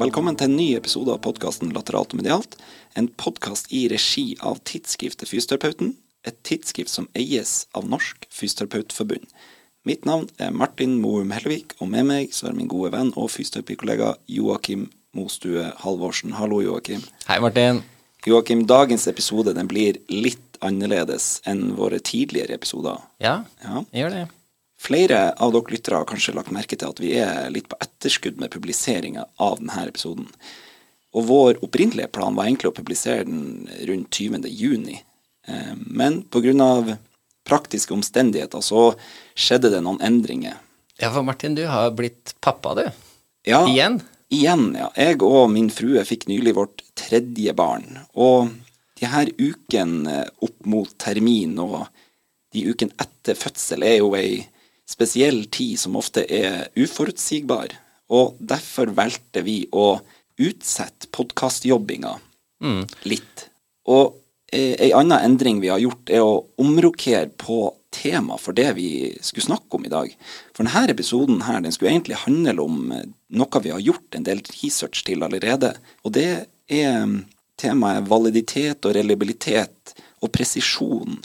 og velkommen til en ny episode av podkasten Lateralt og medialt. En podkast i regi av tidsskriftet Fysioterapeuten, et tidsskrift som eies av Norsk Fysioterapeutforbund. Mitt navn er Martin Moum Hellevik, og med meg så er min gode venn og fysioterapikollega Joakim Mostue Halvorsen. Hallo, Joakim. Hei, Martin. Joakim, dagens episode den blir litt annerledes enn våre tidligere episoder. Ja, Ja. gjør det. Flere av dere lyttere har kanskje lagt merke til at vi er litt på etterskudd med publiseringa av denne episoden. Og vår opprinnelige plan var egentlig å publisere den rundt 20. juni. Eh, Men pga. praktiske omstendigheter så skjedde det noen endringer. Ja, for Martin, du har blitt pappa, du. Ja, Igjen. Igjen, ja. Jeg og min frue fikk nylig vårt tredje barn. Og de her ukene opp mot termin og de ukene etter fødsel er jo ei spesiell tid som ofte er uforutsigbar. Og derfor valgte vi å utsette podkastjobbinga litt. Og eh, ei anna endring vi har gjort, er å omrokere på tema for det vi skulle snakke om i dag. For denne episoden her, den skulle egentlig handle om eh, noe vi har gjort en del research til allerede. Og det er mm, temaet validitet og reliabilitet og presisjon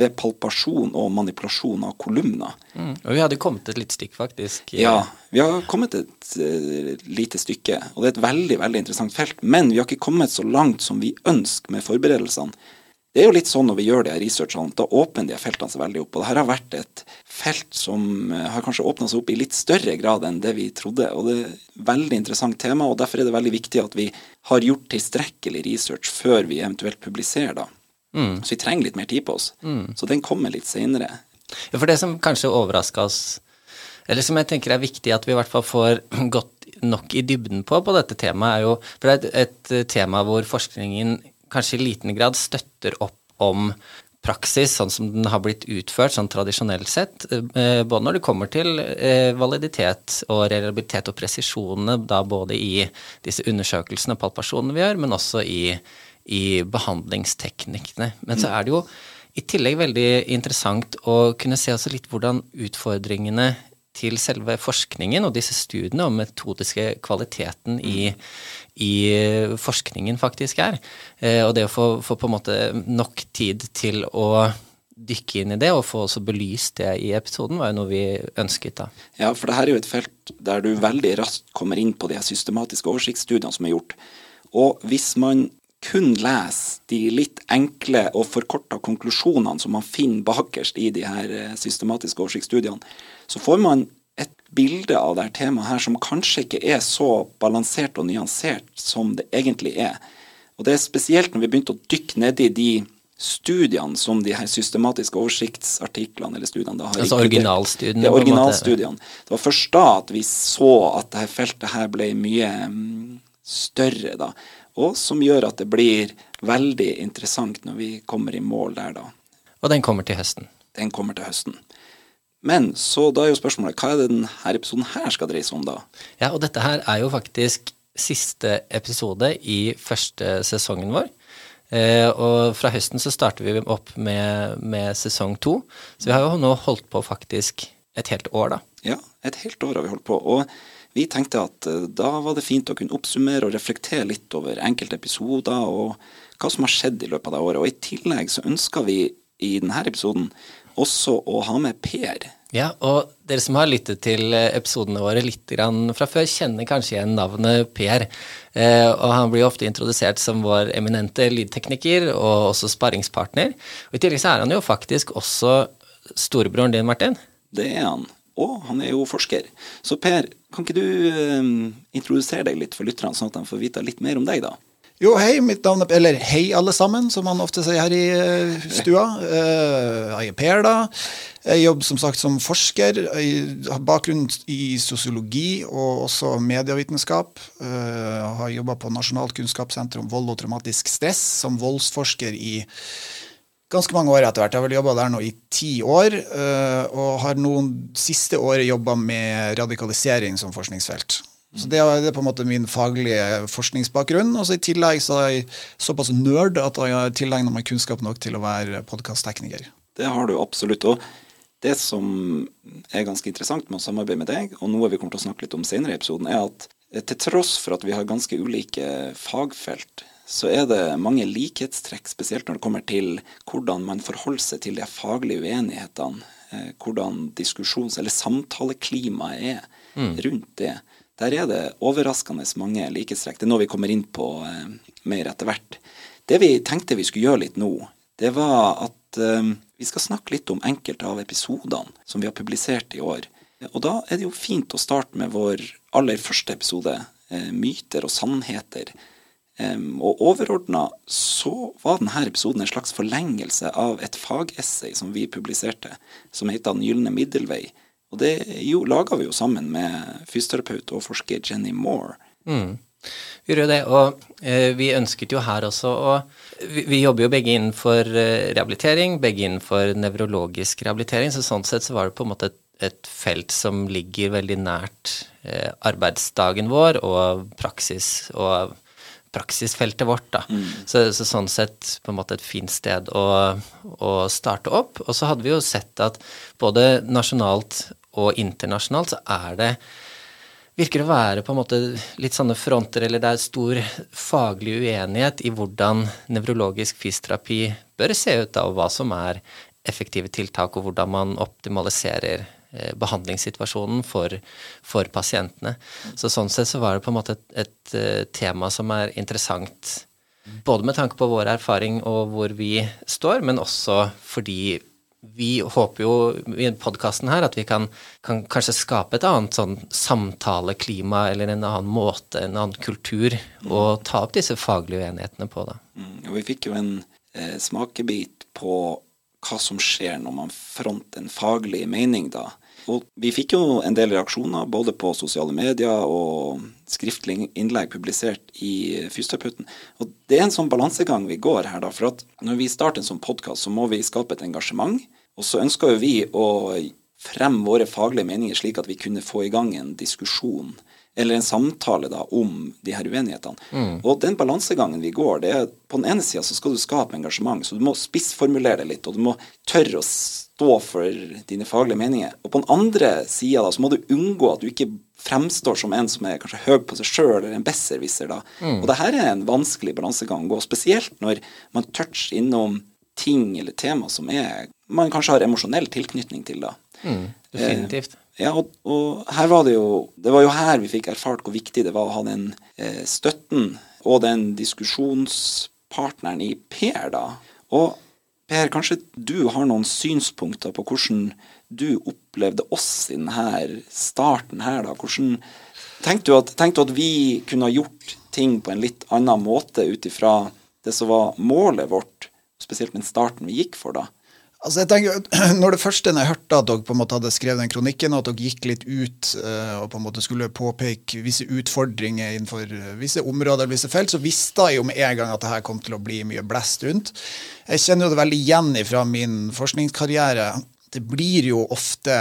ved palpasjon og manipulasjon av kolumner. Mm. Og vi hadde kommet et litt stykke, faktisk. Ja, vi har kommet et uh, lite stykke, og det er et veldig veldig interessant felt. Men vi har ikke kommet så langt som vi ønsker med forberedelsene. Det er jo litt sånn når vi gjør de researchene, da åpner de feltene seg veldig opp. Og det her har vært et felt som eh, har kanskje åpna seg opp i litt større grad enn det vi trodde. Og det er et veldig interessant tema, og derfor er det veldig viktig at vi har gjort tilstrekkelig research før vi eventuelt publiserer, da. Så vi trenger litt mer tid på oss. Så den kommer litt seinere. Ja, for det som kanskje overraska oss, eller som jeg tenker er viktig at vi i hvert fall får gått nok i dybden på på dette temaet, er jo For det er et, et eh, tema hvor forskningen kanskje i liten grad støtter opp om praksis sånn som den har blitt utført sånn tradisjonelt sett, eh, både når det kommer til eh, validitet og reliabilitet og presisjonene da både i disse undersøkelsene og palpasjonene vi gjør, men også i, i behandlingsteknikkene. Men så er det jo i tillegg veldig interessant å kunne se også litt hvordan utfordringene til selve forskningen og disse studiene og metodiske kvaliteten i, i forskningen faktisk er. Eh, og det å få, få på en måte nok tid til å dykke inn i det og få også belyst det i episoden, var jo noe vi ønsket da. Ja, for det her er jo et felt der du veldig raskt kommer inn på de systematiske oversiktsstudiene som er gjort. Og hvis man kun lese de litt enkle og forkorta konklusjonene som man finner bakerst i de her eh, systematiske oversiktsstudiene, så får man et bilde av dette temaet her som kanskje ikke er så balansert og nyansert som det egentlig er. Og det er spesielt når vi begynte å dykke ned i de studiene som de her systematiske oversiktsartiklene eller studiene da har Altså originalstudiene, Det, originalstudiene. Det var først da at vi så at dette feltet her ble mye mm, større, da. Og som gjør at det blir veldig interessant når vi kommer i mål der, da. Og den kommer til høsten. Den kommer til høsten. Men så da er jo spørsmålet hva er det denne episoden her skal dreie seg om, da? Ja, og dette her er jo faktisk siste episode i første sesongen vår. Eh, og fra høsten så starter vi opp med, med sesong to. Så vi har jo nå holdt på faktisk et helt år, da. Ja, et helt år har vi holdt på. Og vi tenkte at eh, da var det fint å kunne oppsummere og reflektere litt over enkelte episoder og hva som har skjedd i løpet av det året. Og i tillegg så ønsker vi i denne episoden også å ha med Per. Ja, og dere som har lyttet til eh, episodene våre litt grann fra før, kjenner kanskje igjen navnet Per. Eh, og han blir ofte introdusert som vår eminente lydtekniker og også sparringspartner. Og I tillegg så er han jo faktisk også storebroren din, Martin. Det er han. Og han er jo forsker. Så Per, kan ikke du eh, introdusere deg litt for lytterne, sånn at de får vite litt mer om deg, da? Jo, hei, mitt navn er Eller hei, alle sammen, som man ofte sier her i eh, stua. Eh, jeg er Per, da. Jeg jobber som sagt som forsker. Jeg har bakgrunn i sosiologi og også medievitenskap. Jeg har jobba på Nasjonalt kunnskapssenter om vold og traumatisk stress som voldsforsker i ganske mange år etter hvert. Jeg har vel jobba der nå i ti år, eh, og har noen siste året jobba med radikalisering som forskningsfelt. Så det er, på en måte min faglige forskningsbakgrunn. Og så i tillegg så er jeg såpass nerd at jeg har tilegna meg kunnskap nok til å være podkasttekniker. Det har du absolutt. Og det som er ganske interessant med å samarbeide med deg, og noe vi kommer til å snakke litt om senere i episoden, er at til tross for at vi har ganske ulike fagfelt, så er det mange likhetstrekk, spesielt når det kommer til hvordan man forholder seg til de faglige uenighetene. Eh, hvordan diskusjons- eller samtaleklimaet er mm. rundt det. Der er det overraskende mange likhetstrekk. Det er noe vi kommer inn på eh, mer etter hvert. Det vi tenkte vi skulle gjøre litt nå, det var at eh, vi skal snakke litt om enkelte av episodene som vi har publisert i år. Og da er det jo fint å starte med vår aller første episode, eh, myter og sannheter. Og overordna så var denne episoden en slags forlengelse av et fagessay som vi publiserte, som heter Den gylne middelvei. Og det laga vi jo sammen med fysioterapeut og forsker Jenny Moore. Mm. Vi gjør jo det, og eh, vi ønsket jo her også å vi, vi, jobber jo begge innenfor eh, rehabilitering, begge innenfor nevrologisk rehabilitering, så sånn sett så var det på en måte et, et felt som ligger veldig nært eh, arbeidsdagen vår og praksis og praksisfeltet vårt. da. Mm. Så, så, sånn sett på en måte et fint sted å, å starte opp. Og så hadde vi jo sett at både nasjonalt og internasjonalt så er det virker å være på en måte litt sånne fronter, eller det er stor faglig uenighet i hvordan nevrologisk fysioterapi bør se ut, da, og hva som er effektive tiltak, og hvordan man optimaliserer behandlingssituasjonen for, for, pasientene. Så sånn sett så var det på en måte et, et, eh, tema som er interessant, både med tanke på vår erfaring og hvor vi står, men også fordi vi håper jo i podkasten her at vi kan, kan, kanskje skape et annet sånn samtaleklima eller en annen måte, en annen kultur, og ta opp disse faglige uenighetene på. da. Mm. Og vi fikk jo en eh, smakebit på hva som skjer når man fronter en faglig mening, da. Og vi fikk jo en del reaksjoner både på sosiale medier og skriftlig innlegg publisert i Fysioterapeuten. Og det er en sånn balansegang vi går her, da. For at når vi starter en sånn podkast, så må vi skape et engasjement. Og så ønsker jo vi å fremme våre faglige meninger slik at vi kunne få i gang en diskusjon eller en samtale da om de her uenighetene. Mm. Og den balansegangen vi går, det er på den ene sida så skal du skape engasjement, så du må spissformulere det litt, og du må tørre å stå for dine faglige meninger. Og på den andre sida så må du unngå at du ikke fremstår som en som er kanskje høy på seg sjøl, eller en besserwisser. Mm. Og det her er en vanskelig balansegang å gå, spesielt når man toucher innom ting eller tema som er, man kanskje har emosjonell tilknytning til. da. Mm, definitivt. Eh, ja, og, og, her var det jo Det var jo her vi fikk erfart hvor viktig det var å ha den eh, støtten og den diskusjonspartneren i Per, da. Og Per, kanskje du har noen synspunkter på hvordan du opplevde oss i denne starten her, da. Hvordan Tenkte du, at, du at vi kunne ha gjort ting på en litt annen måte ut ifra det som var målet vårt, spesielt med starten vi gikk for, da? Altså jeg tenker, når det første jeg hørte at dere på en måte hadde skrevet den kronikken, og at dere gikk litt ut uh, og på en måte skulle påpeke visse utfordringer innenfor eh, visse områder eller visse felt, så visste jeg jo med en gang at det her kom til å bli mye blest rundt. Jeg kjenner jo det veldig igjen fra min forskningskarriere det blir jo ofte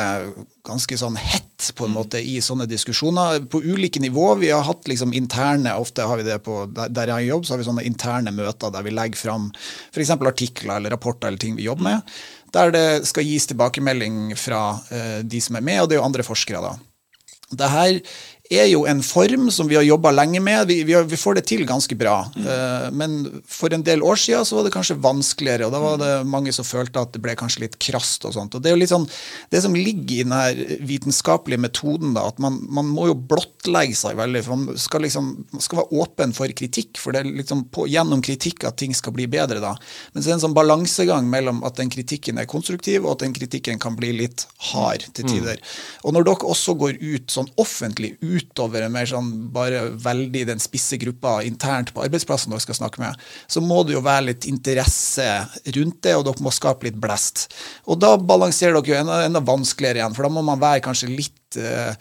ganske sånn hett på en måte i sånne diskusjoner på ulike nivå. Vi har hatt liksom interne, ofte har vi det på der jeg har jobb, så har vi sånne interne møter der vi legger fram f.eks. artikler eller rapporter eller ting vi jobber med, der det skal gis tilbakemelding fra uh, de som er med, og det er jo andre forskere, da. Det her er jo en form som vi har jobba lenge med. Vi, vi, vi, får det til ganske bra. Mm. Uh, men for en del år siden så var det kanskje vanskeligere, og da var det mange som følte at det ble kanskje litt krast og sånt. Og det er jo litt sånn, det som ligger i denne vitenskapelige metoden, da, at man, man må jo blottlegge seg veldig. for Man skal liksom, man skal være åpen for kritikk, for det er liksom på, gjennom kritikk at ting skal bli bedre. da. Men så er det en sånn balansegang mellom at den kritikken er konstruktiv, og at den kritikken kan bli litt hard til mm. tider. Mm. Og når dere også går ut sånn offentlig ut utover en mer sånn bare veldig den spisse gruppa internt på arbeidsplassen dere skal snakke med, så må det jo være litt interesse rundt det, og dere må skape litt blest. Og da balanserer dere jo enda, enda vanskeligere igjen, for da må man være kanskje litt uh,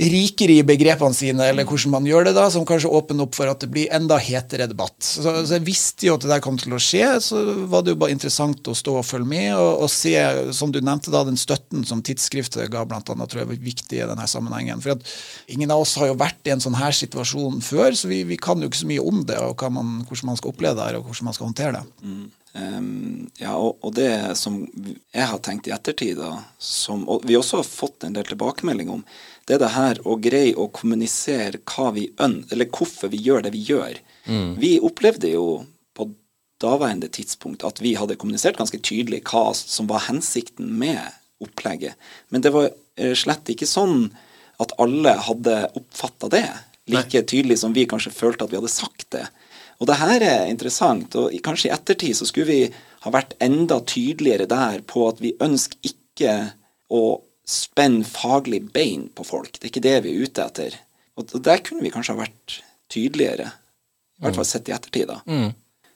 rikere i begrepene sine, eller hvordan man gjør det, da, som kanskje åpner opp for at det blir enda hetere debatt. Så, så jeg visste jo at det der kom til å skje, så var det jo bare interessant å stå og følge med og, og se, som du nevnte, da, den støtten som tidsskriftet ga, blant annet, tror jeg var viktig i denne sammenhengen. For at ingen av oss har jo vært i en sånn her situasjon før, så vi, vi kan jo ikke så mye om det, og man, hvordan man skal oppleve det, her, og hvordan man skal håndtere det. Mm. Um, ja, og, og, det som jeg har tenkt i ettertid, da, som vi også har fått en del tilbakemelding om, det er det her å greie å kommunisere hva vi øn eller hvorfor vi gjør det vi gjør. Vi opplevde jo på daværende tidspunkt at vi hadde kommunisert ganske tydelig hva som var hensikten med opplegget. Men det var eh, slett ikke sånn at alle hadde oppfatta det like tydelig som vi kanskje følte at vi hadde sagt det. Og det her er interessant, og kanskje i ettertid så skulle vi ha vært enda tydeligere der på at vi ønsker ikke å spenne faglig bein på folk. Det er ikke det vi er ute etter. Og der kunne vi kanskje ha vært tydeligere. I hvert fall sett i ettertid, da.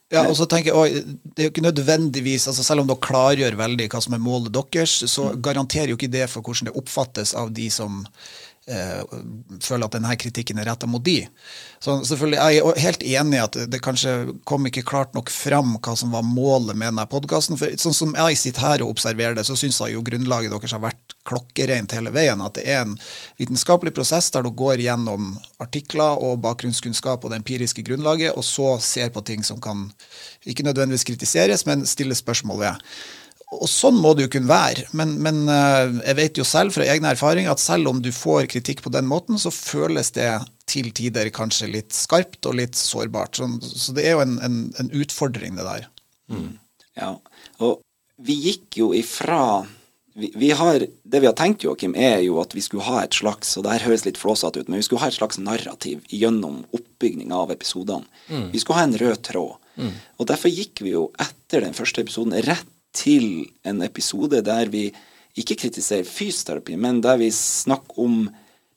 Ja, og så tenker jeg, Det er jo ikke nødvendigvis, altså selv om dere klargjør veldig hva som er målet deres, så garanterer jo ikke det for hvordan det oppfattes av de som føler at denne kritikken er retta mot de. Så selvfølgelig, Jeg er helt enig i at det kanskje kom ikke klart nok fram hva som var målet med denne podkasten. Sånn som jeg sitter her og observerer det, så syns jeg jo grunnlaget deres har vært klokkereint hele veien. At det er en vitenskapelig prosess der du går gjennom artikler og bakgrunnskunnskap og det empiriske grunnlaget, og så ser på ting som kan ikke nødvendigvis kritiseres, men stille spørsmål ved. Og sånn må det jo kunne være, men, men eh, jeg vet jo selv fra egne erfaringer at selv om du får kritikk på den måten, så føles det til tider kanskje litt skarpt og litt sårbart. Så, så det er jo en, en, en utfordring, det der. Ja, og vi gikk jo ifra vi, vi har, Det vi har tenkt, Joakim, er jo at vi skulle ha et slags og det her høres litt flåsete ut, men vi skulle ha et slags narrativ gjennom oppbygninga av episodene. Vi skulle ha en rød tråd. Og Derfor gikk vi jo etter den første episoden rett til en episode der vi ikke kritiserer fysioterapi, men der vi snakker om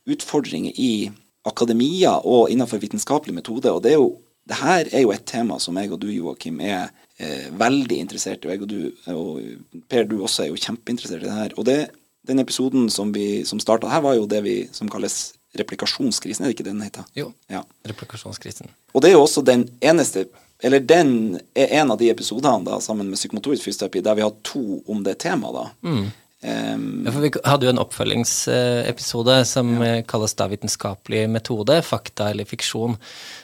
utfordringer i akademia og innenfor vitenskapelig metode. Og det, er jo, det her er jo et tema som jeg og du, Joakim, er eh, veldig interessert i. Og jeg og du, og Per, du også er jo kjempeinteressert i det her. Og det, den episoden som, vi, som starta her, var jo det vi som kalles replikasjonskrisen, er det ikke det den heter? Jo. Ja. Replikasjonskrisen. Og det er jo også den eneste Eller den er en av de episodene da, sammen med psykomotorisk fysioterapi der vi har to om det temaet. da. Em, Ja, for Vi hadde jo en oppfølgingsepisode som ja. kalles da vitenskapelig metode, fakta eller fiksjon,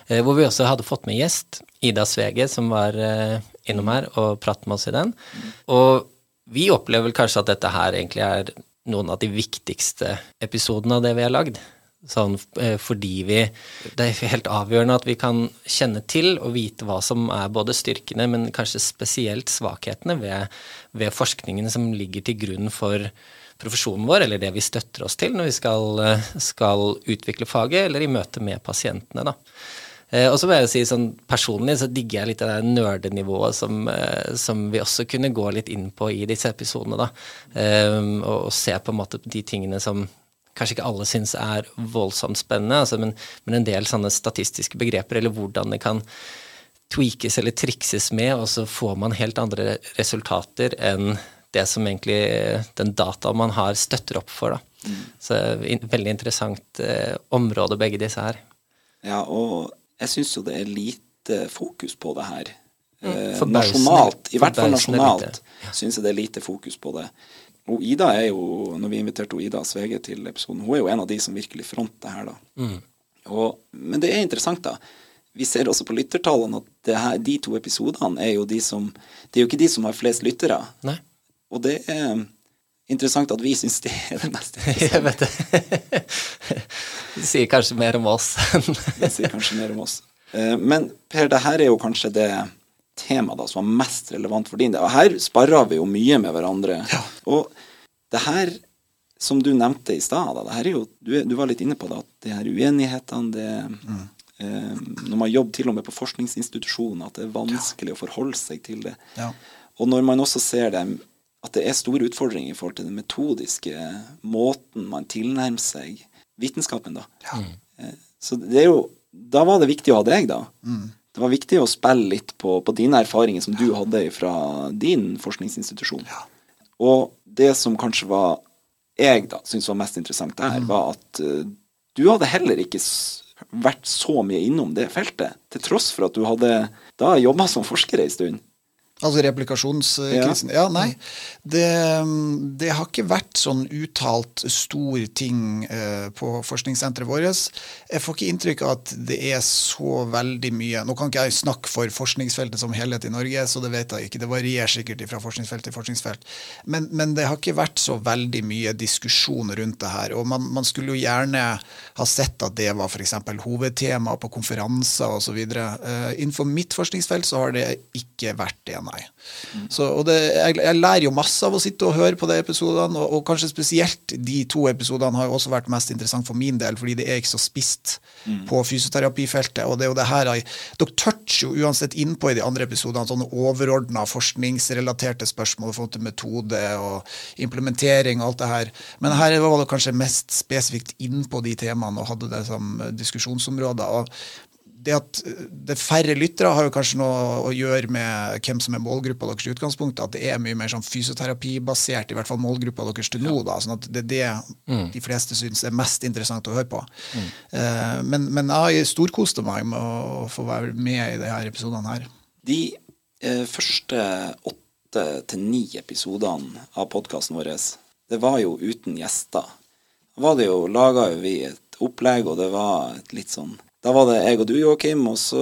eh, hvor vi også hadde fått med gjest, Ida Svege, som var eh, innom her og pratet med oss i den. Og vi opplever vel kanskje at dette her egentlig er noen av de viktigste episodene av det vi har lagd. Sånn eh, fordi vi Det er helt avgjørende at vi kan kjenne til og vite hva som er både styrkene, men kanskje spesielt svakhetene ved, ved forskningen som ligger til grunn for profesjonen vår, eller det vi støtter oss til når vi skal, eh, skal utvikle faget, eller i møte med pasientene, da. Eh, og så må jeg si sånn personlig så digger jeg litt det der nerdenivået som, som vi også kunne gå litt inn på i disse episodene, da. um, og, og se på en måte de tingene som kanskje ikke alle syns er voldsomt spennende, altså, men, men en del sånne statistiske begreper, eller hvordan det kan tweakes eller trikses med, og så får man helt andre resultater enn det som egentlig den dataen man har, støtter opp for. Da. Så veldig interessant eh, område, begge disse her. Ja, og jeg syns jo det er lite fokus på det her. Eh, nasjonalt, i hvert fall nasjonalt, lite. syns jeg det er lite fokus på det. Og Ida er jo, når vi inviterte Ida Svege til episoden, hun er jo en av de som virkelig fronter her, da. Og, men det er interessant, da. Vi ser også på lyttertallene at det her, de to episodene er jo de som Det er jo ikke de som har flest lyttere. Nei, Og det er interessant at vi syns det er det mest interessante. jeg vet det. Det sier kanskje mer om oss. Det sier kanskje mer om oss. Eh, Men Per, det her er jo kanskje det temaet da, som var mest relevant for din del. Og her sparra vi jo mye med hverandre. Og det her, som du nevnte i stad, du, du var litt inne på det, at det her uenighetene, det eh, Når man jobber til og med på forskningsinstitusjoner, at det er vanskelig å forholde seg til det. Ja. Og når man også ser det, at det er store utfordringer i forhold til den metodiske måten man tilnærmer seg vitenskapen, da. Eh, Så det er jo Da var det viktig å ha deg, da. Det var viktig å spille litt på, på dine erfaringer som du hadde fra din forskningsinstitusjon. Og det som kanskje var jeg da syntes var mest interessant der, var at uh, du hadde heller ikke vært så mye innom det feltet, til tross for at du hadde da jobba som forsker ei stund. Altså replikasjonskrisen? Ja. ja, nei. Det, det, har ikke vært sånn uttalt stor ting eh, på forskningssenteret vårt. Jeg får ikke inntrykk av at det er så veldig mye Nå kan ikke jeg snakke for forskningsfeltet som helhet i Norge, så det vet jeg ikke. Det varierer sikkert fra forskningsfelt til forskningsfelt. Men, men det har ikke vært så veldig mye diskusjon rundt det her. Og man, man skulle jo gjerne ha sett at det var f.eks. hovedtema på konferanser osv. Uh, innenfor mitt forskningsfelt så har det ikke vært det, nei. Så, og det, jeg, jeg, lærer jo masse av å sitte og høre på de episodene, og, og, kanskje spesielt de to episodene har jo også vært mest interessant for min del, fordi det er ikke så spist mm. på fysioterapifeltet. og det er jo det her jeg, Dere toucher jo uansett innpå i de andre episodene sånne overordna forskningsrelaterte spørsmål i forhold til metode og implementering og alt det her. Men her var det kanskje mest spesifikt innpå de temaene og hadde det som diskusjonsområder. og det at det er færre lyttere, har jo kanskje noe å gjøre med hvem som er målgruppa deres i utgangspunktet. At det er mye mer sånn fysioterapibasert, i hvert fall målgruppa deres til nå. da, sånn at Det er det mm. de fleste syns er mest interessant å høre på. Mm. Uh, men, men jeg storkoste meg med å få være med i disse episodene her. De eh, første åtte til ni episodene av podkasten vår, det var jo uten gjester. Da var det jo, laga vi et opplegg, og det var et litt sånn da var det jeg og du, Joakim, og så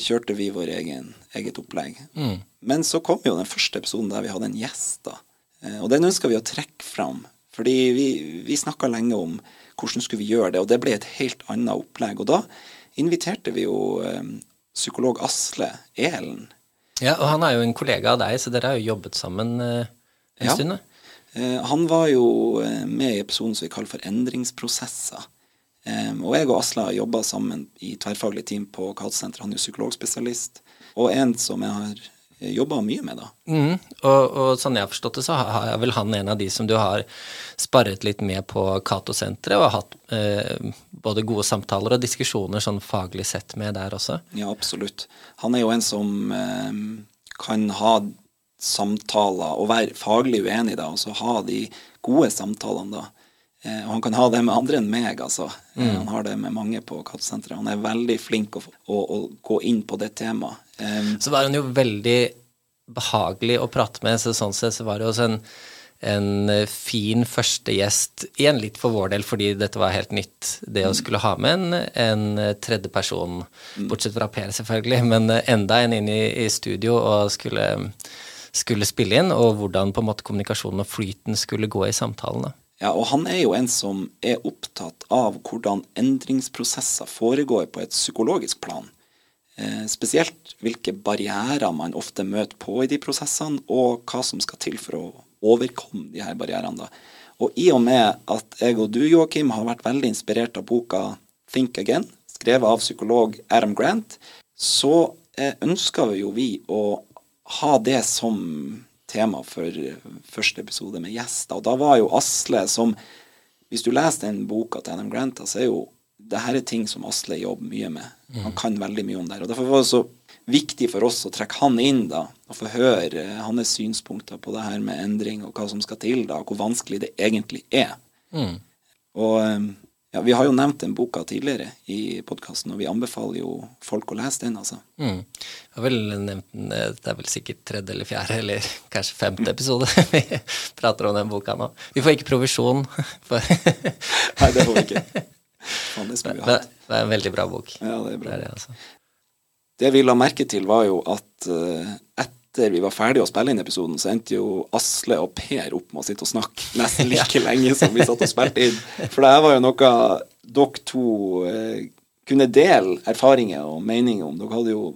kjørte vi vår egen, eget opplegg. Mm. Men så kom jo den første episoden der vi hadde en gjest, da. Eh, og den ønska vi å trekke fram. Fordi vi, vi snakka lenge om hvordan skulle vi gjøre det, og det ble et helt annet opplegg. Og da inviterte vi jo eh, psykolog Asle Elen. Ja, og han er jo en kollega av deg, så dere har jo jobbet sammen eh, en ja. stund? Ja, han var jo med i episoden som vi kaller for Endringsprosesser. Um, og jeg og Asla har jobba sammen i tverrfaglig team på Katsenteret. Han er jo psykologspesialist, og en som jeg har eh, jobba mye med, da. Mm, og, og, sånn jeg har forstått det, så er vel han en av de som du har sparret litt med på Cato-senteret, og har hatt eh, både gode samtaler og diskusjoner sånn faglig sett med der også? Ja, absolutt. Han er jo en som eh, kan ha samtaler og være faglig uenig, da, og så ha de gode samtalene, da. Eh, og han kan ha det med andre enn meg, altså. Eh, mm. Han har det med mange på Kattesenteret. Han er veldig flink å, å, å, gå inn på det temaet. Um, så var han jo veldig behagelig å prate med, så sånn sett så var det også en, en fin første gjest, igjen litt for vår del fordi dette var helt nytt, det å mm. skulle ha med en, en tredje person, mm. bortsett fra Per selvfølgelig, men enda en inn i, i studio og skulle, skulle spille inn, og hvordan på en måte kommunikasjonen og flyten skulle gå i samtalene. Ja, og han er jo en som er opptatt av hvordan endringsprosesser foregår på et psykologisk plan. Eh, spesielt hvilke barrierer man ofte møter på i de prosessene, og hva som skal til for å overkomme de her barrierene. Og i og med at jeg og du, Joakim, har vært veldig inspirert av boka Think Again, skrevet av psykolog Adam Grant, så eh, ønsker vi jo vi å ha det som tema for første episode med gjester. Og da var jo Asle som Hvis du leser den boka til NM Grant, så er jo det her er ting som Asle jobber mye med. Han mm. kan veldig mye om det. Og Derfor var det så viktig for oss å trekke han inn da, og få høre hans synspunkter på det her med endring, og hva som skal til, da, og hvor vanskelig det egentlig er. Mm. Og ja, Vi har jo nevnt den boka tidligere i podkasten, og vi anbefaler jo folk å lese den. altså. Mm. Jeg har vel nevnt den, eh, Det er vel sikkert tredje eller fjerde eller kanskje femte episode vi prater om den boka nå. Vi får ikke provisjon. For Nei, det får vi ikke. Faen, det skulle vi hatt. Det er en veldig bra bok. Ja, Det er bra. Det, er det, altså. det vi la merke til, var jo at uh, etter vi var ferdige å spille inn episoden, så endte jo Asle og Per opp med å sitte og snakke nesten like lenge som vi satt og spilte inn. For det var jo noe dere to eh, kunne dele erfaringer og meninger om. Dere hadde jo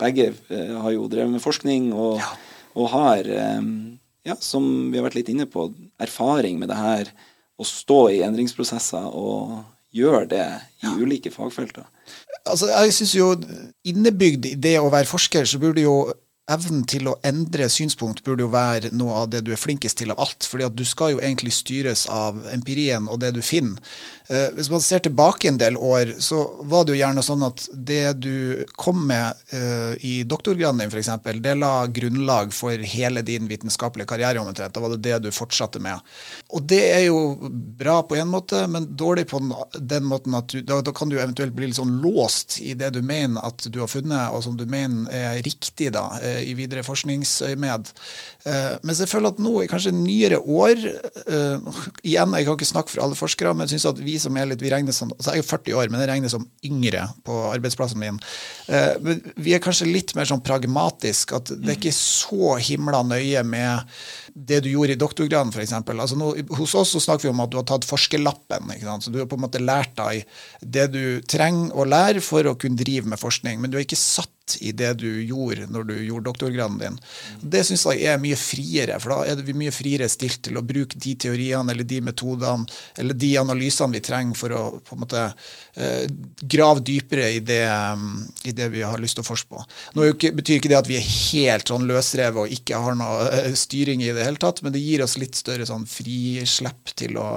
begge eh, har jo drevet med forskning og, ja. og har, eh, ja, som vi har vært litt inne på, erfaring med det her å stå i endringsprosesser og gjøre det i ja. ulike fagfelter. Altså, jeg synes jo Innebygd i det å være forsker, så burde jo evnen til å endre synspunkt burde jo være noe av det du er flinkest til av alt. fordi at du skal jo egentlig styres av empirien og det du finner. Eh, hvis man ser tilbake en del år, så var det jo gjerne sånn at det du kom med eh, i doktorgraden din, f.eks., det la grunnlag for hele din vitenskapelige karriere omtrent. Da var det det du fortsatte med. Og det er jo bra på en måte, men dårlig på den måten at du, da, da, kan du eventuelt bli litt sånn låst i det du mener at du har funnet, og som du mener er riktig, da, eh, i videre forskningsøyemed. Mens jeg føler at nå i kanskje nyere år Igjen, jeg kan ikke snakke for alle forskere, men jeg synes at vi som er litt vi regnes som, altså Jeg er 40 år, men jeg regnes som yngre på arbeidsplassen min. Eh, men vi er kanskje litt mer sånn pragmatisk, at det er ikke så himla nøye med det du gjorde i doktorgraden, f.eks. Altså hos oss så snakker vi om at du har tatt forskerlappen. Så du har på en måte lært deg det du trenger å lære for å kunne drive med forskning, men du er ikke satt i det du gjorde når du gjorde doktorgraden din. Det syns jeg er mye friere, for da er vi mye friere stilt til å bruke de teoriene eller de metodene eller de analysene vi trenger for å på en måte eh, grave dypere i det, um, i det vi har lyst til å forske på. Nå betyr ikke det at vi er helt sånn løsrevet og ikke har noe eh, styring i det hele tatt, men det gir oss litt større sånn frislepp til å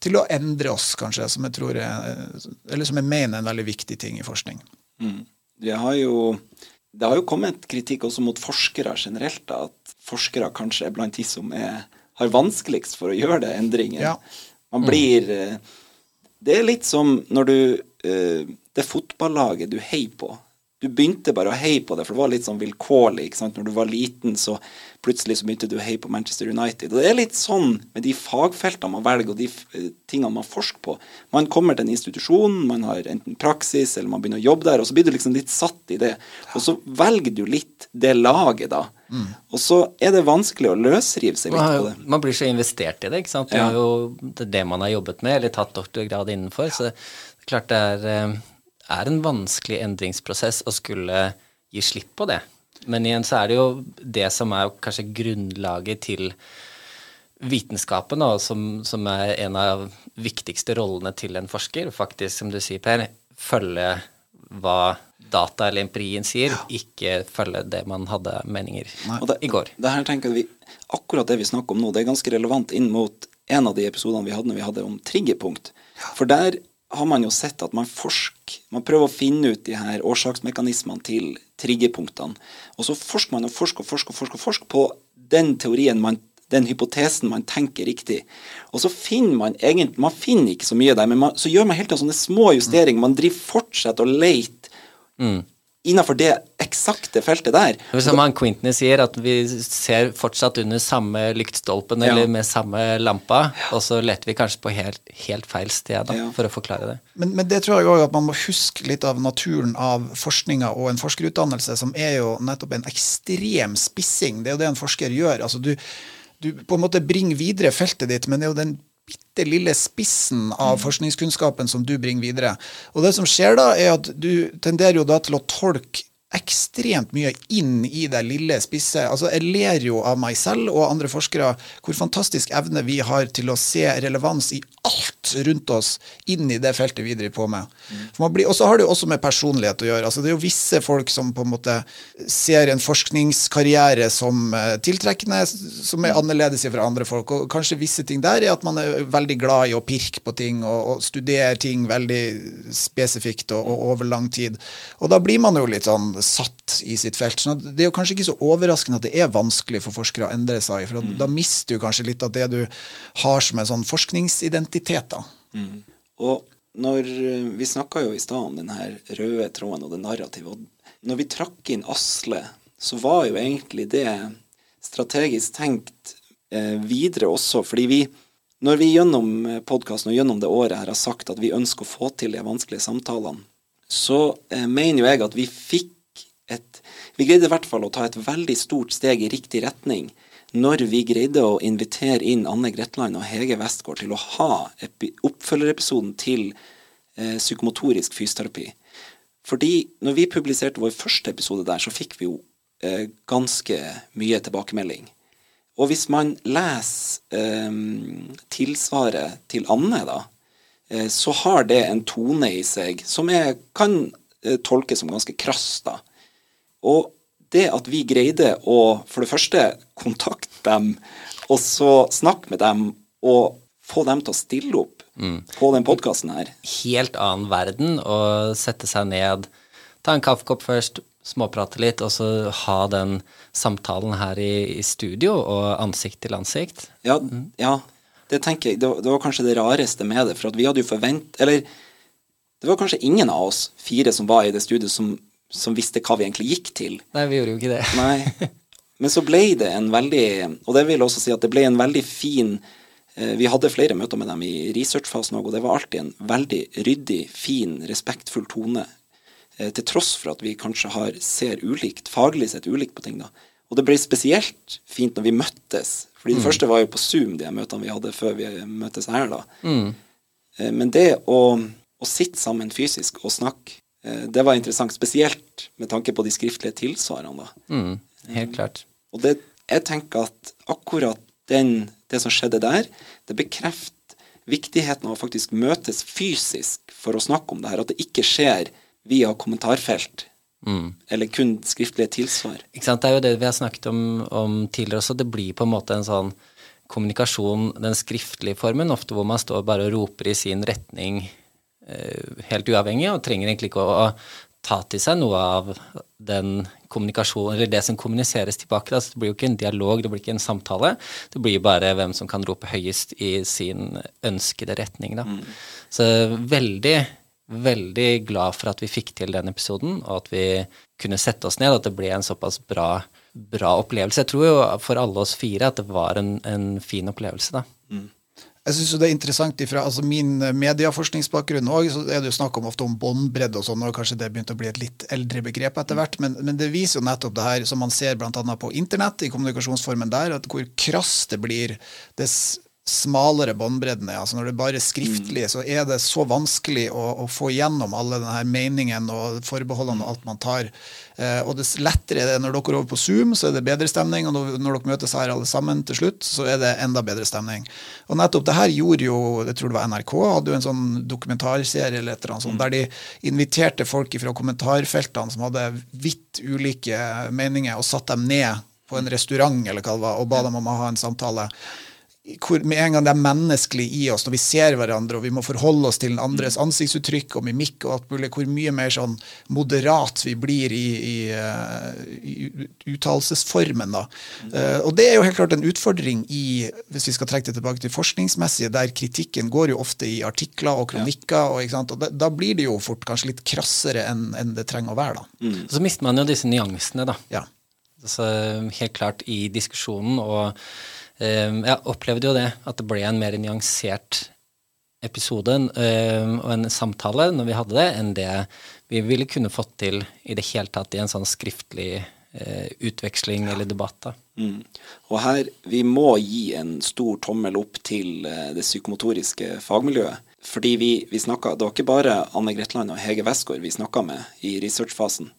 til å endre oss, kanskje, som jeg tror er, eller som jeg mener er en veldig viktig ting i forskning. Mm. Det har jo det har jo kommet kritikk også mot forskere generelt, da, at forskere kanskje er blant de som er, har vanskeligst for å gjøre det endringer. Ja. Man blir eh, Det er litt som når du eh, Det fotballaget du heier på. Du begynte bare å heie på det, for det var litt sånn vilkårlig. ikke sant? Når du var liten, så plutselig så begynte du å heie på Manchester United. Og det er litt sånn med de fagfeltene man velger, og de eh, tingene man forsker på. Man kommer til en institusjon, man har enten praksis, eller man begynner å jobbe der, og så blir du liksom litt satt i det. Og så velger du litt det laget, da. Og så er det vanskelig å løsrive seg litt Man, på det. man blir så investert i det, ikke sant. Det Ja. er jo det, man har jobbet med, eller tatt doktorgrad innenfor. Så det er klart det er, eh, er en vanskelig endringsprosess å skulle gi slipp på det. Men igjen så er det jo det som er kanskje grunnlaget til vitenskapen, da, som, som er en av viktigste rollene til en forsker. Faktisk, som du sier, Per, følge hva data eller empirien sier, ikke følge det man hadde meninger Og det, i går. Det her tenker vi, akkurat det vi snakker om nå, det er ganske relevant inn mot en av de episodene vi hadde når vi hadde om triggerpunkt. For der har man jo sett at man forsker, man prøver å finne ut de her årsaksmekanismene til triggerpunktene. Og så forsker man og forsker og forsker og forsker, og forsker på den teorien man den hypotesen man tenker riktig. Og så finner man egentlig Man finner ikke så mye der, men man, så gjør man helt sånne små justeringer. Man driver fortsetter å lete innenfor det eksakte feltet der. Er Som han Quintney sier, at vi ser fortsatt under samme lyktstolpen Ja. eller med samme lampa, og så leter vi kanskje på helt, helt feil sted da, Ja. for å forklare det. Men, men det tror jeg òg at man må huske litt av naturen av forskninga og en forskerutdannelse, som er jo nettopp en ekstrem spissing. Det er jo det en forsker gjør. Altså du, du på en måte bringer videre feltet ditt, men det er jo den bitte lille spissen av forskningskunnskapen som du bringer videre. Og det som skjer da, er at du tenderer jo da til å tolke ekstremt mye inn i det lille spisse. Altså, jeg ler jo av meg selv og andre forskere hvor fantastisk evne vi har til å se relevans i alt rundt oss inn i det feltet vi driver på med. Og så har det jo også med personlighet å gjøre. Altså, det er jo visse folk som på en måte ser en forskningskarriere som eh, tiltrekkende, som er annerledes fra andre folk. Og kanskje visse ting der er at man er veldig glad i å pirke på ting og, og studere ting veldig spesifikt og, og over lang tid. Og da blir man jo litt sånn satt i sitt felt. Så det er jo kanskje ikke så overraskende at det er vanskelig for forskere å endre seg, for da mister du kanskje litt av det du har som en sånn forskningsidentitet. da. Og når eh, Vi snakka jo i stad om den her røde tråden og det narrativet. Og når vi trakk inn Asle, så var jo egentlig det strategisk tenkt eh, videre også, fordi vi når vi gjennom podkasten og gjennom det året her har sagt at vi ønsker å få til de vanskelige samtalene, så eh, mener jo jeg at vi fikk et Vi greide i hvert fall å ta et veldig stort steg i riktig retning når vi greide å invitere inn Anne Gretland og Hege Westgård til å ha epi oppfølgerepisoden til eh, psykomotorisk fysioterapi. Fordi når vi publiserte vår første episode der, så fikk vi jo eh, ganske mye tilbakemelding. Og hvis man leser eh, tilsvaret til Anne, da, eh, så har det en tone i seg som jeg kan eh, tolkes som ganske krass, da. Og det at vi greide å for det første kontakte dem, og så snakke med dem og få dem til å stille opp på den podkasten her Helt annen verden å sette seg ned, ta en kaffekopp først, småprate litt, og så ha den samtalen her i, i studio og ansikt til ansikt. Ja, ja det tenker jeg. Det var, det var kanskje det rareste med det. For at vi hadde jo forvent... Eller det var kanskje ingen av oss fire som var i det studioet som som visste hva vi egentlig gikk til. Nei, vi gjorde jo ikke det. Nei. Men så ble det en veldig Og det vil også si at det ble en veldig fin eh, Vi hadde flere møter med dem i researchfasen òg, og det var alltid en veldig ryddig, fin, respektfull tone. eh, Til tross for at vi kanskje har, ser ulikt, faglig sett ulikt på ting. da. Og det ble spesielt fint når vi møttes. Fordi det første var jo på Zoom, de møtene vi hadde før vi møttes her. da. Mm. Men det å, å sitte sammen fysisk og snakke, eh, det var interessant. Spesielt med tanke på de skriftlige tilsvarene. Mm, helt klart. Og det, jeg tenker at akkurat den, det som skjedde der, det bekrefter viktigheten av å faktisk møtes fysisk for å snakke om det her. At det ikke skjer via kommentarfelt, eller kun skriftlige tilsvar. Ikke sant? Det er jo det vi har snakket om, om tidligere også. Det blir på en måte en sånn kommunikasjon, den skriftlige formen, ofte hvor man står bare og roper i sin retning eh, helt uavhengig, og trenger egentlig ikke å, ta til seg noe av den kommunikasjonen, eller det som kommuniseres tilbake. Altså, det blir jo ikke en dialog, det blir ikke en samtale. Det blir bare hvem som kan rope høyest i sin ønskede retning. Da. Så veldig veldig glad for at vi fikk til den episoden, og at vi kunne sette oss ned, at det ble en såpass bra, bra opplevelse. Jeg tror jo for alle oss fire at det var en, en fin opplevelse, da. Jeg synes jo det er interessant ifra altså min medieforskningsbakgrunn òg, så er det jo snakk om ofte om båndbredde og sånn, og kanskje det begynte å bli et litt eldre begrep etter hvert, men, men det viser jo nettopp det her som man ser bl.a. på internett, i kommunikasjonsformen der, at hvor krass det blir dess smalere båndbredden er. Altså når det er bare skriftlig, så er det så vanskelig å, å få igjennom alle denne meningen og forbeholdene og alt man tar. Eh, og dess lettere er det når dere er over på Zoom, så er det bedre stemning, og når, når dere møtes her alle sammen til slutt, så er det enda bedre stemning. Og nettopp det her gjorde jo, jeg tror det var NRK, hadde jo en sånn dokumentarserie eller et eller annet sånt, der de inviterte folk fra kommentarfeltene som hadde vidt ulike meninger, og satte dem ned på en restaurant eller hva det var, og ba dem om å ha en samtale hvor med en gang det er menneskelig i oss når vi ser hverandre og vi må forholde oss til den andres ansiktsuttrykk og mimikk og alt mulig, hvor mye mer sånn moderat vi blir i, i, eh, i uttalelsesformen. da. Eh, og det er jo helt klart en utfordring i, hvis vi skal trekke det tilbake til forskningsmessige, der kritikken går jo ofte i artikler og kronikker, og, ikke sant? og da, da blir det jo fort kanskje litt krassere enn enn det trenger å være. da. Og så mister man jo disse nyansene, da. Ja. Altså, helt klart i diskusjonen, og jeg opplevde jo det, at det ble en mer nyansert episode eh, og en samtale når vi hadde det, enn det vi ville kunne fått til i det hele tatt i en sånn skriftlig eh, utveksling eller debatt. da. Mm. Og her, vi må gi en stor tommel opp til eh, det psykomotoriske fagmiljøet. Fordi vi, vi snakket, Det var ikke bare Anne Gretland og Hege Westgård vi snakka med i researchfasen.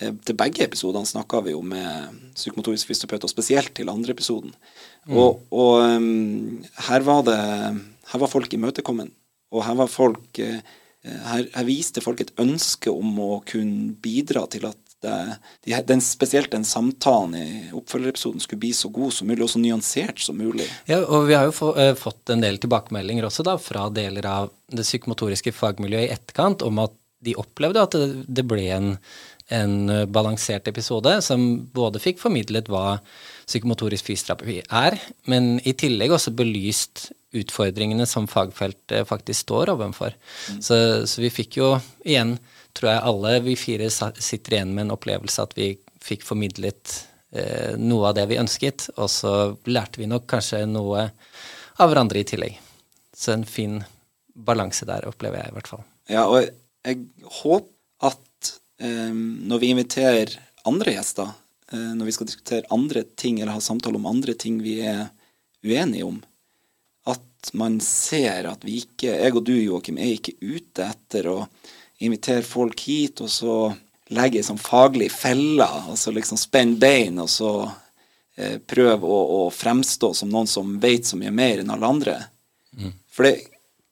Eh, Til begge episodene snakka vi jo med psykomotorisk fysioterapeut, og spesielt til andre episoden. Og, og um, her var det her var folk imøtekommen. Og her var folk eh, her, her viste folk et ønske om å kunne bidra til at det, de, den, spesielt den samtalen i oppfølgerepisoden skulle bli så god som mulig, og så nyansert som mulig. Ja, og vi har jo få, uh, fått en del tilbakemeldinger også da, fra deler av det psykomotoriske fagmiljøet i etterkant om at de opplevde at det, det ble en, en eh, balansert episode som både fikk formidlet hva psykomotorisk fysioterapi er, men i tillegg også belyst utfordringene som fagfeltet faktisk står overfor. Så, så vi fikk jo igjen, tror jeg alle vi fire sitter igjen med en opplevelse at vi fikk formidlet eh, noe av det vi ønsket, og så lærte vi nok kanskje noe av hverandre i tillegg. Så en fin balanse der, opplever jeg i hvert fall. Ja, og jeg, håper når vi inviterer andre gjester, eh, når vi skal diskutere andre ting eller ha samtale om andre ting vi er uenige om, at man ser at vi ikke, jeg og du Joakim, er ikke ute etter å invitere folk hit og så legge ei sånn faglig felle, altså liksom spenne bein og så eh, prøve å, å fremstå som noen som vet så mye mer enn alle andre. For det,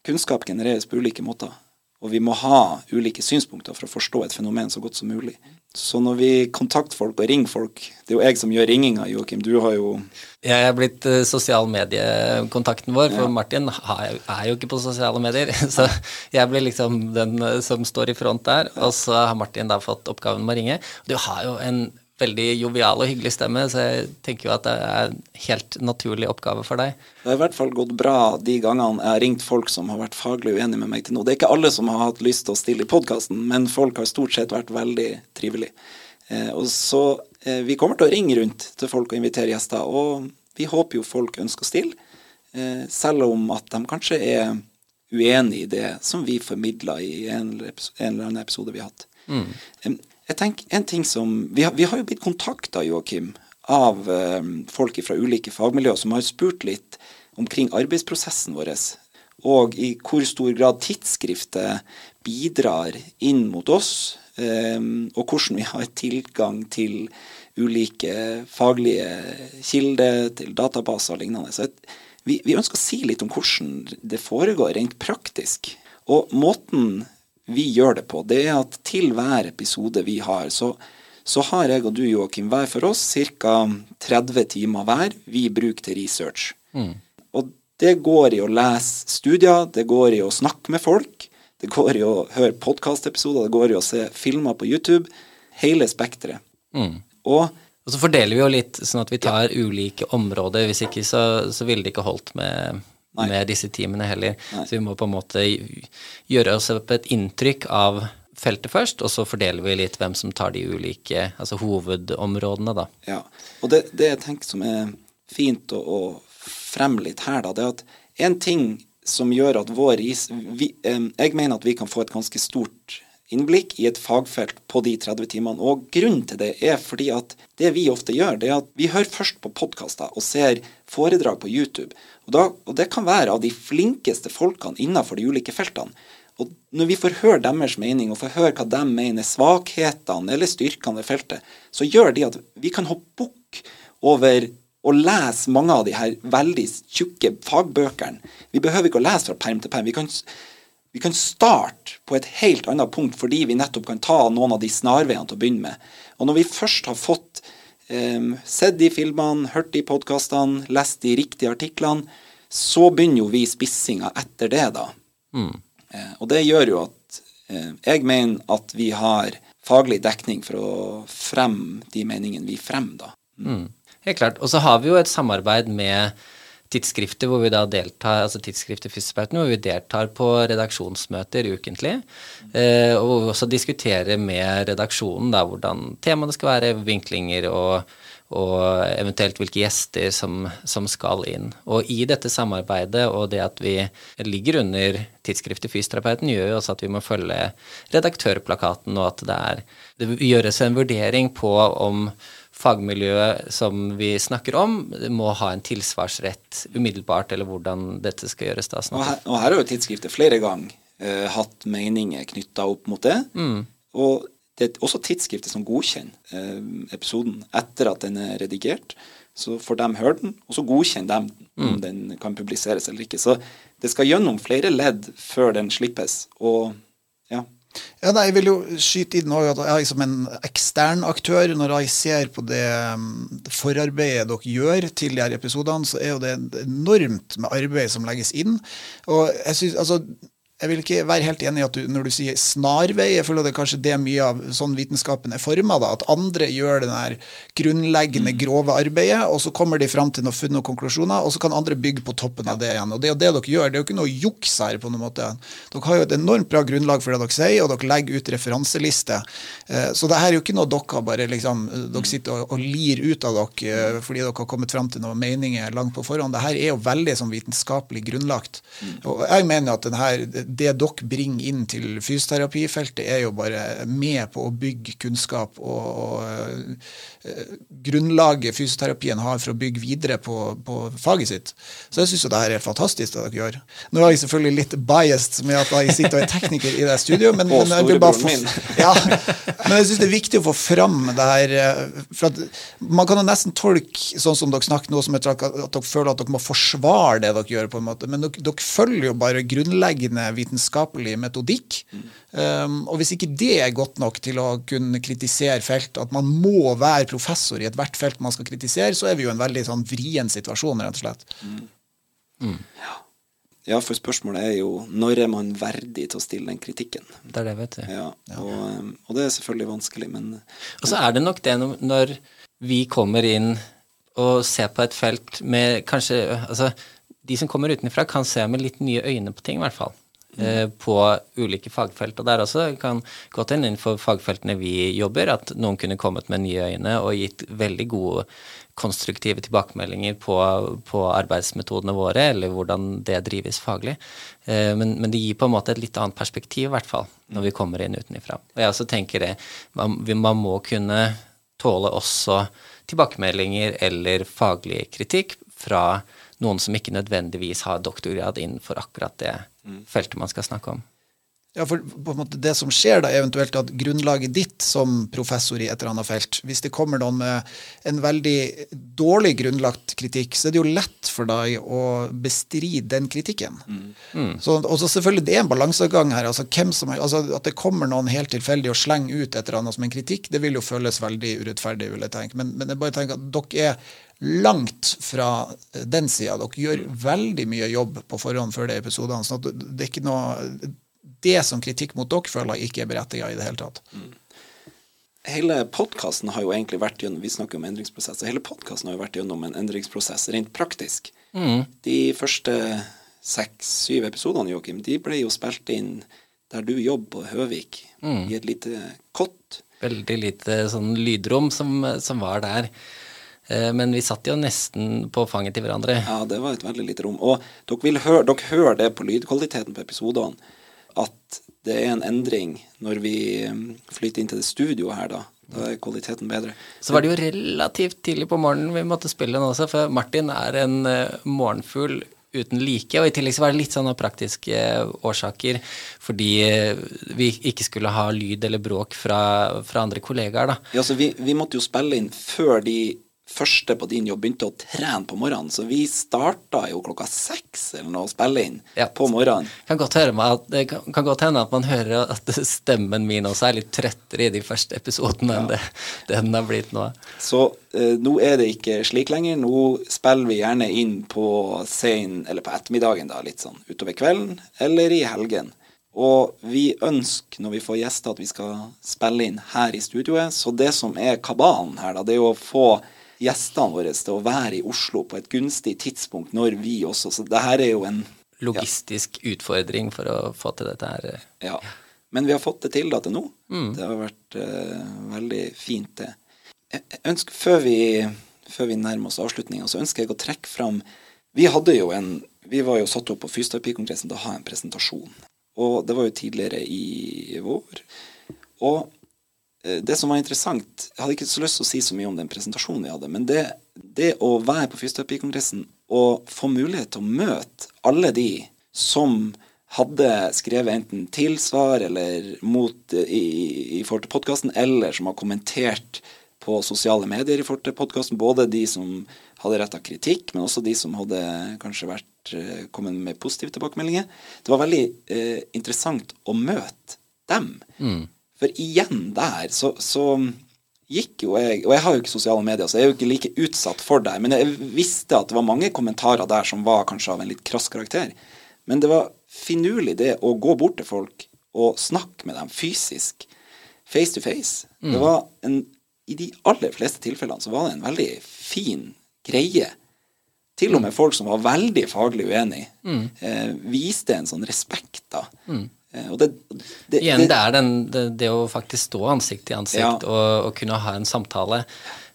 kunnskap genereres på ulike måter. Og vi må ha ulike synspunkter for å forstå et fenomen så godt som mulig. Så når vi kontakter folk og ringer folk Det er jo jeg som gjør ringinga, Joakim. Du har jo Jeg er blitt uh, sosial mediekontakten vår, for Martin har, er jo ikke på sosiale medier. Så jeg blir liksom den eh, som står i front der, og så har Martin da fått oppgaven med å ringe. Du har jo en veldig jovial og hyggelig stemme, så jeg tenker jo at det er en helt naturlig oppgave for deg. Det har i hvert fall gått bra de gangene jeg har ringt folk som har vært faglig uenige med meg til nå. Det er ikke alle som har hatt lyst til å stille i podkasten, men folk har stort sett vært veldig trivelige. Eh, og så eh, Vi kommer til å ringe rundt til folk og invitere gjester, og vi håper jo folk ønsker å stille, eh, selv om at de kanskje er uenig i det som vi formidla i en eller annen episode vi har hatt. Mm. Jeg tenker en ting som Vi har, vi har jo blitt kontakta, Joakim, av um, folk fra ulike fagmiljøer som har spurt litt omkring arbeidsprosessen vår, og i hvor stor grad tidsskriftet bidrar inn mot oss, um, og hvordan vi har tilgang til ulike faglige kilder, til databaser og lignende. Så vi, vi ønsker å si litt om hvordan det foregår rent praktisk. Og måten vi gjør det på, det er at til hver episode vi har, så, så har jeg og du, Joakim, hver for oss ca. 30 timer hver vi bruker til research. Mm. Og det går i å lese studier, det går i å snakke med folk, det går i å høre podkastepisoder, det går i å se filmer på YouTube. Hele spekteret. Mm. Og og så fordeler vi jo litt, sånn at vi tar ja. ulike områder. Hvis ikke så, så ville det ikke holdt med med disse teamene heller. Nei. Så vi må på en måte gjøre oss opp et inntrykk av feltet først, og så fordeler vi litt hvem som tar de ulike altså hovedområdene, da. Ja, og det, det jeg tenker som er fint å, å fremme litt her, da, det er at en ting som gjør at vår is vi, eh, Jeg mener at vi kan få et ganske stort innblikk i et fagfelt på de 30 timene. Og grunnen til det er fordi at det vi ofte gjør, det er at vi hører først på podkaster og ser foredrag på YouTube. Og, da, og, det kan være av de flinkeste folkene innenfor de ulike feltene. Og når vi får høre deres mening, og får høre hva de mener svakhetene eller styrkene ved feltet, så gjør de at vi kan hoppe bukk over å lese mange av de her veldig tjukke fagbøkene. Vi behøver ikke å lese fra perm til perm. Vi kan vi kan starte på et helt annet punkt fordi vi nettopp kan ta noen av de snarveiene til å begynne med. Og når vi først har fått um, sett de filmene, hørt de podkastene, lest de riktige artiklene, så begynner jo vi spissinga etter det, da. Mm. Uh, og det gjør jo at uh, jeg mener at vi har faglig dekning for å fremme de meningene vi fremmer, da. Mm. Helt klart. Og så har vi jo et samarbeid med tidsskrifter hvor vi da deltar, altså tidsskrifter Fysioterapeuten, hvor vi deltar på redaksjonsmøter ukentlig. Eh, og hvor vi også diskuterer med redaksjonen da, hvordan temaene skal være, vinklinger og, og eventuelt hvilke gjester som, som, skal inn. Og i dette samarbeidet og det at vi ligger under tidsskriftet Fysioterapeuten, gjør jo også at vi må følge redaktørplakaten, og at det, er, det gjøres en vurdering på om fagmiljøet som vi snakker om, må ha en tilsvarsrett umiddelbart, eller hvordan dette skal gjøres. da. Og her, og her, har jo tidsskriftet flere ganger uh, hatt meninger knytta opp mot det. Mm. Og det er også tidsskriftet som godkjenner uh, episoden etter at den er redigert. Så får de høre den, og så godkjenner de om mm. den kan publiseres eller ikke. Så det skal gjennom flere ledd før den slippes. Og ja, nei, Jeg vil jo skyte inn at jeg som en ekstern aktør, når jeg ser på mm, det forarbeidet dere gjør til de her episodene, så er jo det enormt med arbeid som legges inn. Og jeg synes, altså jeg vil ikke være helt enig i at du, når du sier snarvei, jeg føler det er kanskje det mye av sånn vitenskapen er forma, at andre gjør det der grunnleggende, grove arbeidet, og så kommer de fram til noen funn og konklusjoner, og så kan andre bygge på toppen av det igjen. Og det er jo det dere gjør, det er jo ikke noe juks her, på noen måte. Dere har jo et enormt bra grunnlag for det dere sier, og dere legger ut referanseliste. Eh, så det her er jo ikke noe dere bare liksom Dere mm. sitter og, og lir ut av dere eh, fordi dere har kommet fram til noen meninger langt på forhånd. Det her er jo veldig sånn vitenskapelig grunnlagt. Mm. Og jeg mener at den her det dere bringer inn til fysioterapifeltet, er jo bare med på å bygge kunnskap og, og uh, grunnlaget fysioterapien har for å bygge videre på, på faget sitt. Så jeg syns jo det her er fantastisk det dere gjør. Nå er jeg selvfølgelig litt biased med at jeg sitter og er tekniker i det studioet, men, men jeg vil bare ja, men jeg syns det er viktig å få fram det her. Eh, for at Man kan jo nesten tolke sånn som dere snakker nå, som at dere føler at dere må forsvare det dere gjør, på en måte, men dere, dere følger jo bare grunnleggende vitenskapelig metodikk. Mm. Um, og hvis ikke det er godt nok til å kunne kritisere felt, at man må være professor i ethvert felt man skal kritisere, så er vi jo i en veldig sånn vrien situasjon, rett og slett. Mm. Mm. Ja. Ja, for spørsmålet er jo når er man verdig til å stille den kritikken? Det er det, vet du. Ja, og, um, og det er selvfølgelig vanskelig, men Og så er det nok det når- vi kommer inn og ser på et felt med kanskje Altså, de som kommer utenfra, kan se med litt nye øyne på ting, i hvert fall. Eh, på ulike fagfelt. Og der også kan godt hende innenfor fagfeltene vi jobber, at noen kunne kommet med nye øyne og gitt veldig gode konstruktive tilbakemeldinger på, på arbeidsmetodene våre, eller hvordan det drives faglig. Eh, men, men det gir på en måte et litt annet perspektiv, i hvert fall, når vi kommer inn utenfra. Og jeg også tenker det, man, man må kunne tåle også tilbakemeldinger eller faglig kritikk fra noen som ikke nødvendigvis har doktorgrad innenfor akkurat det feltet man skal snakke om. Ja, for på en måte Det som skjer, da, eventuelt at grunnlaget ditt som professor i et eller annet felt Hvis det kommer noen med en veldig dårlig grunnlagt kritikk, så er det jo lett for deg å bestride den kritikken. Så, og så selvfølgelig, det er en balansegang her. altså, hvem som, altså At det kommer noen helt tilfeldig og slenger ut et eller annet som en kritikk, det vil jo føles veldig urettferdig, vil jeg tenke. Men, men jeg bare tenker at dere er langt fra den sida. Dere gjør veldig mye jobb på forhånd før de episodene. sånn at det er ikke noe det som kritikk mot dere føler jeg ikke er berettiget i det hele tatt. hele podkasten har jo egentlig vært gjennom Vi snakker om endringsprosesser. Hele podkasten har jo vært gjennom en endringsprosess rent praktisk. De første seks-syv episodene, Joakim, de ble jo spilt inn der du jobber på Høvik, i et lite kott. Veldig lite sånn lydrom som, som var der. Eh, Men vi satt jo nesten på fanget til hverandre. Ja, det var et veldig lite rom. Og dere, vil høre, dere hører det på lydkvaliteten på episodene, at det er en endring når vi um, flytter inn til det studioet her, da. Da er kvaliteten bedre. Så var det jo relativt tidlig på morgenen vi måtte spille den også, for Martin er en eh, morgenfugl uten like, og i tillegg så var det litt sånn av praktiske eh, årsaker, fordi eh, vi ikke skulle ha lyd eller bråk fra, fra andre kollegaer, da. Ja, så vi, vi måtte jo spille inn før de første på din jobb begynte å trene på morgenen, så vi starta jo klokka seks eller noe å spille inn Ja. på morgenen. Kan godt, høre meg det kan, kan godt hende at man hører at stemmen min også er litt trøttere i de første episodene enn det, det den har blitt nå. Så eh, nå er det ikke slik lenger. Nå spiller vi gjerne inn på sen, eller på ettermiddagen, da, litt sånn utover kvelden, eller i helgen. Og vi ønsker, når vi får gjester, at vi skal spille inn her i studioet. Så det som er kabalen her, da, det er jo å få gjestene våre til å være i Oslo på et gunstig tidspunkt når vi også Så det her er jo en Logistisk utfordring for å få til dette her. Ja. Men vi har fått det til da til nå. Det har vært uh, veldig fint, det. Jeg ønsker, før vi, før vi nærmer oss avslutninga, så ønsker jeg å trekke fram Vi hadde jo en Vi var jo satt opp på Fysioterapikongressen til å ha en presentasjon. Og det var jo tidligere i vår. Og eh, det som var interessant Jeg hadde ikke så lyst til å si så mye om den presentasjonen vi hadde, men det, det å være på Fysioterapikongressen og få mulighet til å møte alle de som hadde skrevet enten tilsvar eller mot eh, i, i forhold til podkasten, eller som har kommentert på sosiale medier i forhold til podkasten. Både de som hadde retta kritikk, men også de som hadde kanskje vært, eh, kommet med positive tilbakemeldinger. Det var veldig eh, interessant å møte dem. For igjen der så, så gikk jo jeg Og jeg har jo ikke sosiale medier, så jeg er jo ikke like utsatt for det. Men jeg visste at det var mange kommentarer der som var kanskje av en litt krass karakter. Men det var finurlig det å gå bort til folk og snakke med dem fysisk. Face to face. Det var en, I de aller fleste tilfellene så var det en veldig fin greie. Til og med folk som var veldig faglig uenig, eh, viste en sånn respekt, da. Og det, det, Igjen, det er den, det, det å faktisk stå ansikt til ansikt Ja. og, og kunne ha en samtale.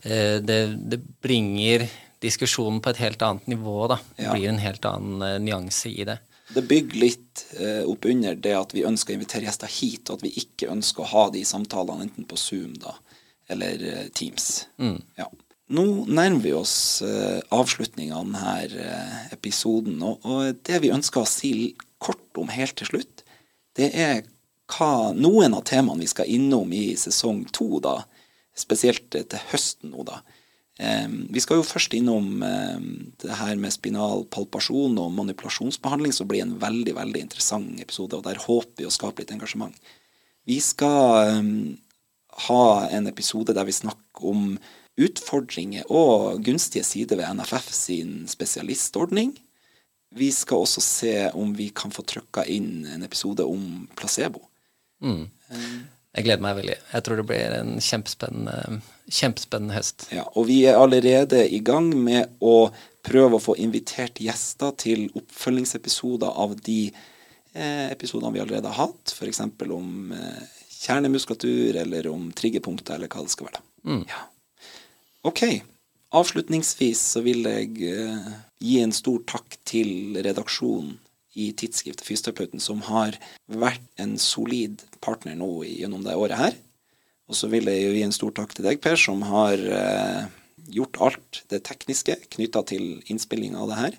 Eh, det, det bringer diskusjonen på et helt annet nivå, da. Det Ja. blir en helt annen eh, nyanse i det. Det bygger litt eh, opp under det at vi ønsker å invitere gjester hit, og at vi ikke ønsker å ha de samtalene enten på Zoom da, eller Teams. Teams. Ja. Nå nærmer vi oss eh, avslutninga av denne eh, episoden, og, og det vi ønsker å si kort om helt til slutt, det er hva, noen av temaene vi skal innom i sesong to, da, spesielt til høsten nå, da. Vi skal jo først innom det her med spinal palpasjon og manipulasjonsbehandling, som blir en veldig veldig interessant episode, og der håper vi å skape litt engasjement. Vi skal ha en episode der vi snakker om utfordringer og gunstige sider ved NFF sin spesialistordning. Vi skal også se om vi kan få trykka inn en episode om placebo. Mm. Jeg gleder meg veldig. Jeg tror det blir en kjempespennende, kjempespennende høst. Ja, og vi er allerede i gang med å prøve å få invitert gjester til oppfølgingsepisoder av de eh, episodene vi allerede har hatt, f.eks. om eh, kjernemuskulatur, eller om triggerpunkter, eller hva det skal være. Mm. Ja. Ok. Avslutningsvis så vil jeg eh, gi en stor takk til redaksjonen i tidsskriftet Fysioterapeuten, som har vært en solid partner nå gjennom det året her. Og så vil jeg jo gi en stor takk til deg, Per, som har eh, gjort alt det tekniske knytta til innspillinga av det her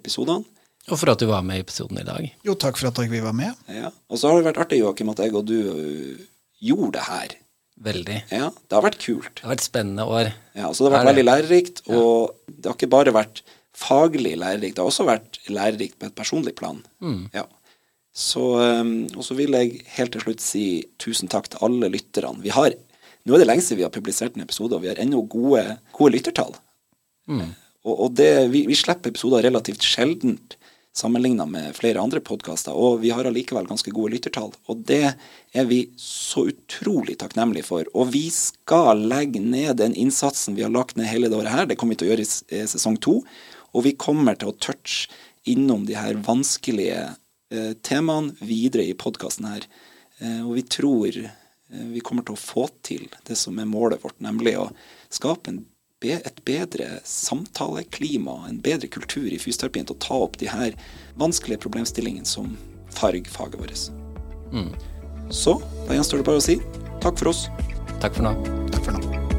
episodene. Og for at du var med i episoden i dag. Jo, takk for at vi var med. Ja. Og så har det vært artig, Joakim, at jeg og du uh, gjorde det her. Veldig. Ja, Det har vært kult. Det har vært spennende år. Ja, Så det har vært veldig lærerikt, og det har ikke bare vært faglig lærerikt, det har også vært lærerikt på et personlig plan. Ja. Så, um, og så vil jeg helt til slutt si tusen takk til alle lytterne. Vi har, nå er det lenge siden vi har publisert en episode, og vi har ennå gode, gode lyttertall. Og, og det, vi, vi slipper episoder relativt sjeldent sammenligna med flere andre podkaster, og vi har allikevel ganske gode lyttertall. Og det er vi så utrolig takknemlige for. Og vi skal legge ned den innsatsen vi har lagt ned hele det året her. Det kommer vi til å gjøre i eh, sesong to. Og vi kommer til å touche innom de her vanskelige eh, temaene videre i podkasten her. Eh, og vi tror eh, vi kommer til å få til det som er målet vårt, nemlig å skape en et bedre samtaleklima, en bedre kultur i fysioterapien til å ta opp de her vanskelige problemstillingene som farger faget vårt. Så da gjenstår det bare å si takk for oss. Takk for nå.